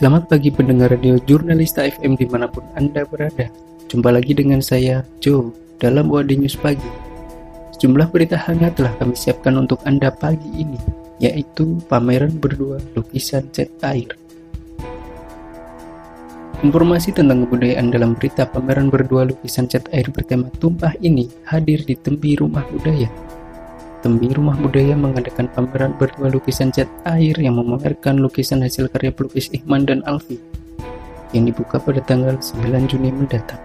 Selamat pagi pendengar radio Jurnalista FM di mana pun Anda berada. Jumpa lagi dengan saya, Joe, dalam WD News Pagi. Sejumlah berita hangat telah kami siapkan untuk Anda pagi ini, yaitu pameran berdua lukisan cat air. Informasi tentang kebudayaan dalam berita pameran berdua lukisan cat air bertema tumpah ini hadir di Tembi Rumah Budaya Tembi Rumah Budaya mengadakan pameran berdua lukisan cat air yang memamerkan lukisan hasil karya pelukis Ikhman dan Alfi yang dibuka pada tanggal 9 Juni mendatang.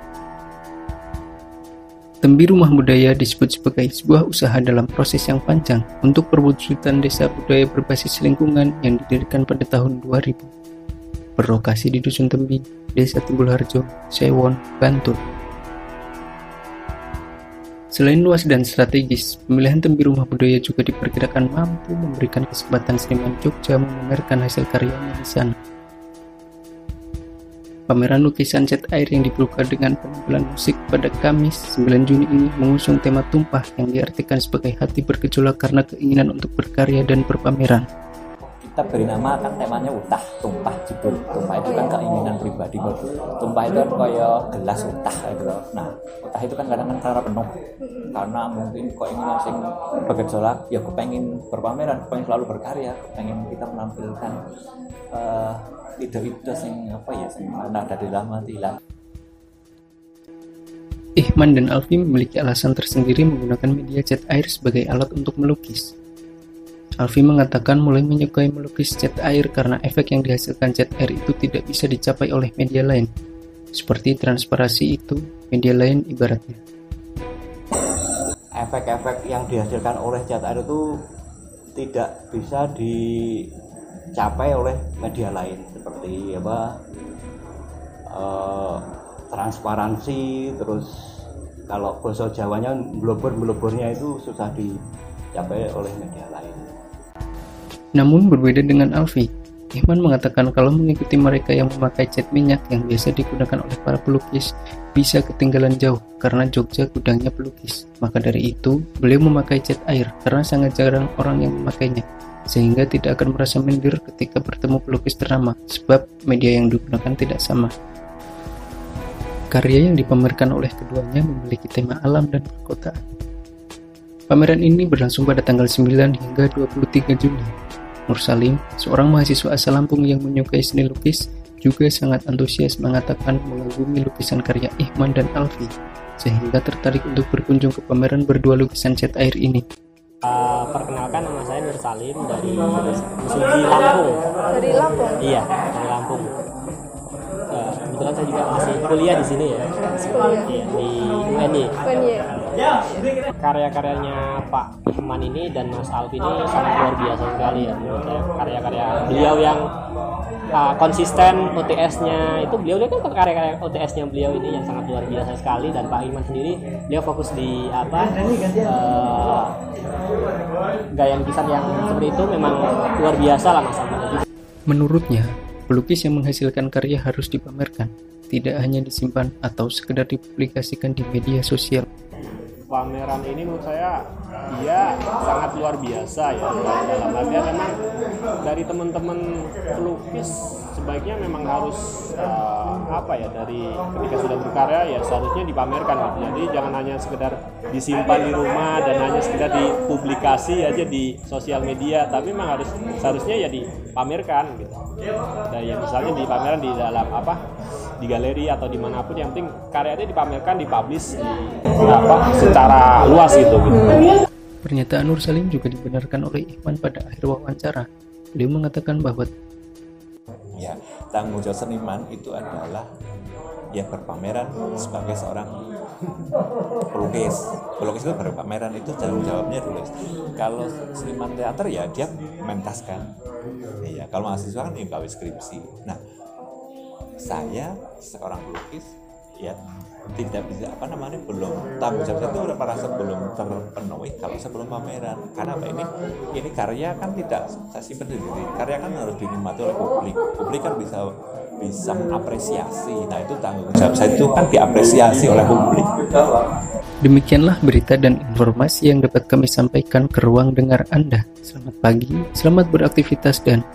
Tembi Rumah Budaya disebut sebagai sebuah usaha dalam proses yang panjang untuk perwujudan desa budaya berbasis lingkungan yang didirikan pada tahun 2000. Berlokasi di Dusun Tembi, Desa Timbul Harjo, Sewon, Bantul. Selain luas dan strategis, pemilihan tembi rumah budaya juga diperkirakan mampu memberikan kesempatan seniman Jogja memamerkan hasil karyanya di sana. Pameran lukisan cat air yang dibuka dengan penampilan musik pada Kamis 9 Juni ini mengusung tema tumpah yang diartikan sebagai hati bergejolak karena keinginan untuk berkarya dan berpameran kita beri nama kan temanya utah tumpah judul tumpah itu kan keinginan pribadi. Tumpah itu kan kaya gelas utah itu loh. Nah utah itu kan kadang kan karena penuh. Karena mungkin keinginan sing bergejolak ya kepengen berpameran kepengen selalu berkarya kepengen kita menampilkan uh, ide-ide sing apa ya sing ada dari lama hilang Ihman dan Alfi memiliki alasan tersendiri menggunakan media cat air sebagai alat untuk melukis. Alfi mengatakan mulai menyukai melukis cat air karena efek yang dihasilkan cat air itu tidak bisa dicapai oleh media lain. Seperti transparasi itu, media lain ibaratnya. Efek-efek yang dihasilkan oleh cat air itu tidak bisa dicapai oleh media lain seperti apa uh, transparansi terus kalau bahasa Jawanya blobor-blobornya itu susah dicapai oleh media lain. Namun berbeda dengan Alfi, Ihman mengatakan kalau mengikuti mereka yang memakai cat minyak yang biasa digunakan oleh para pelukis bisa ketinggalan jauh karena Jogja gudangnya pelukis. Maka dari itu, beliau memakai cat air karena sangat jarang orang yang memakainya sehingga tidak akan merasa minder ketika bertemu pelukis ternama sebab media yang digunakan tidak sama. Karya yang dipamerkan oleh keduanya memiliki tema alam dan perkotaan. Pameran ini berlangsung pada tanggal 9 hingga 23 Juni Nur Salim, seorang mahasiswa asal Lampung yang menyukai seni lukis, juga sangat antusias mengatakan mengagumi lukisan karya Ihman dan Alfi, sehingga tertarik untuk berkunjung ke pameran berdua lukisan cat air ini. Uh, perkenalkan nama saya Nur Salim dari Lampung. Dari Lampung? Iya, dari Lampung. Kebetulan saya juga masih kuliah di sini ya. Di UNY. Karya-karyanya Pak Iman ini dan Mas Alvin ini sangat luar biasa sekali ya menurut saya. Karya-karya beliau yang uh, konsisten OTS-nya itu beliau kan karya-karya OTS-nya beliau ini yang sangat luar biasa sekali dan Pak Iman sendiri beliau fokus di apa uh, gaya lukisan yang seperti itu memang luar biasa lah Mas Alvin. Menurutnya, pelukis yang menghasilkan karya harus dipamerkan, tidak hanya disimpan atau sekedar dipublikasikan di media sosial pameran ini menurut saya dia sangat luar biasa ya dalam artian memang dari teman-teman pelukis sebaiknya memang harus uh, apa ya dari ketika sudah berkarya ya seharusnya dipamerkan gitu. jadi jangan hanya sekedar disimpan di rumah dan hanya sekedar dipublikasi aja di sosial media tapi memang harus seharusnya ya dipamerkan gitu dan ya misalnya dipamerkan di dalam apa di galeri atau di mana pun yang penting karyanya dipamerkan dipublish di apa secara luas gitu, gitu. Pernyataan Nur Salim juga dibenarkan oleh Ikhwan pada akhir wawancara. Beliau mengatakan bahwa ya tanggung jawab seniman itu adalah ya berpameran sebagai seorang pelukis pelukis itu berpameran itu tanggung jawabnya tulis kalau seniman teater ya dia mentaskan ya kalau mahasiswa kan ya skripsi nah saya seorang pelukis ya tidak bisa apa namanya belum tanggung jawab. Itu merasa belum terpenuhi kalau sebelum pameran. Karena apa ini? Ini karya kan tidak saya simpan sendiri. Karya kan harus dinikmati oleh publik. Publik kan bisa bisa mengapresiasi. Nah itu tanggung jawab saya itu kan diapresiasi oleh publik. Demikianlah berita dan informasi yang dapat kami sampaikan ke ruang dengar Anda. Selamat pagi, selamat beraktivitas dan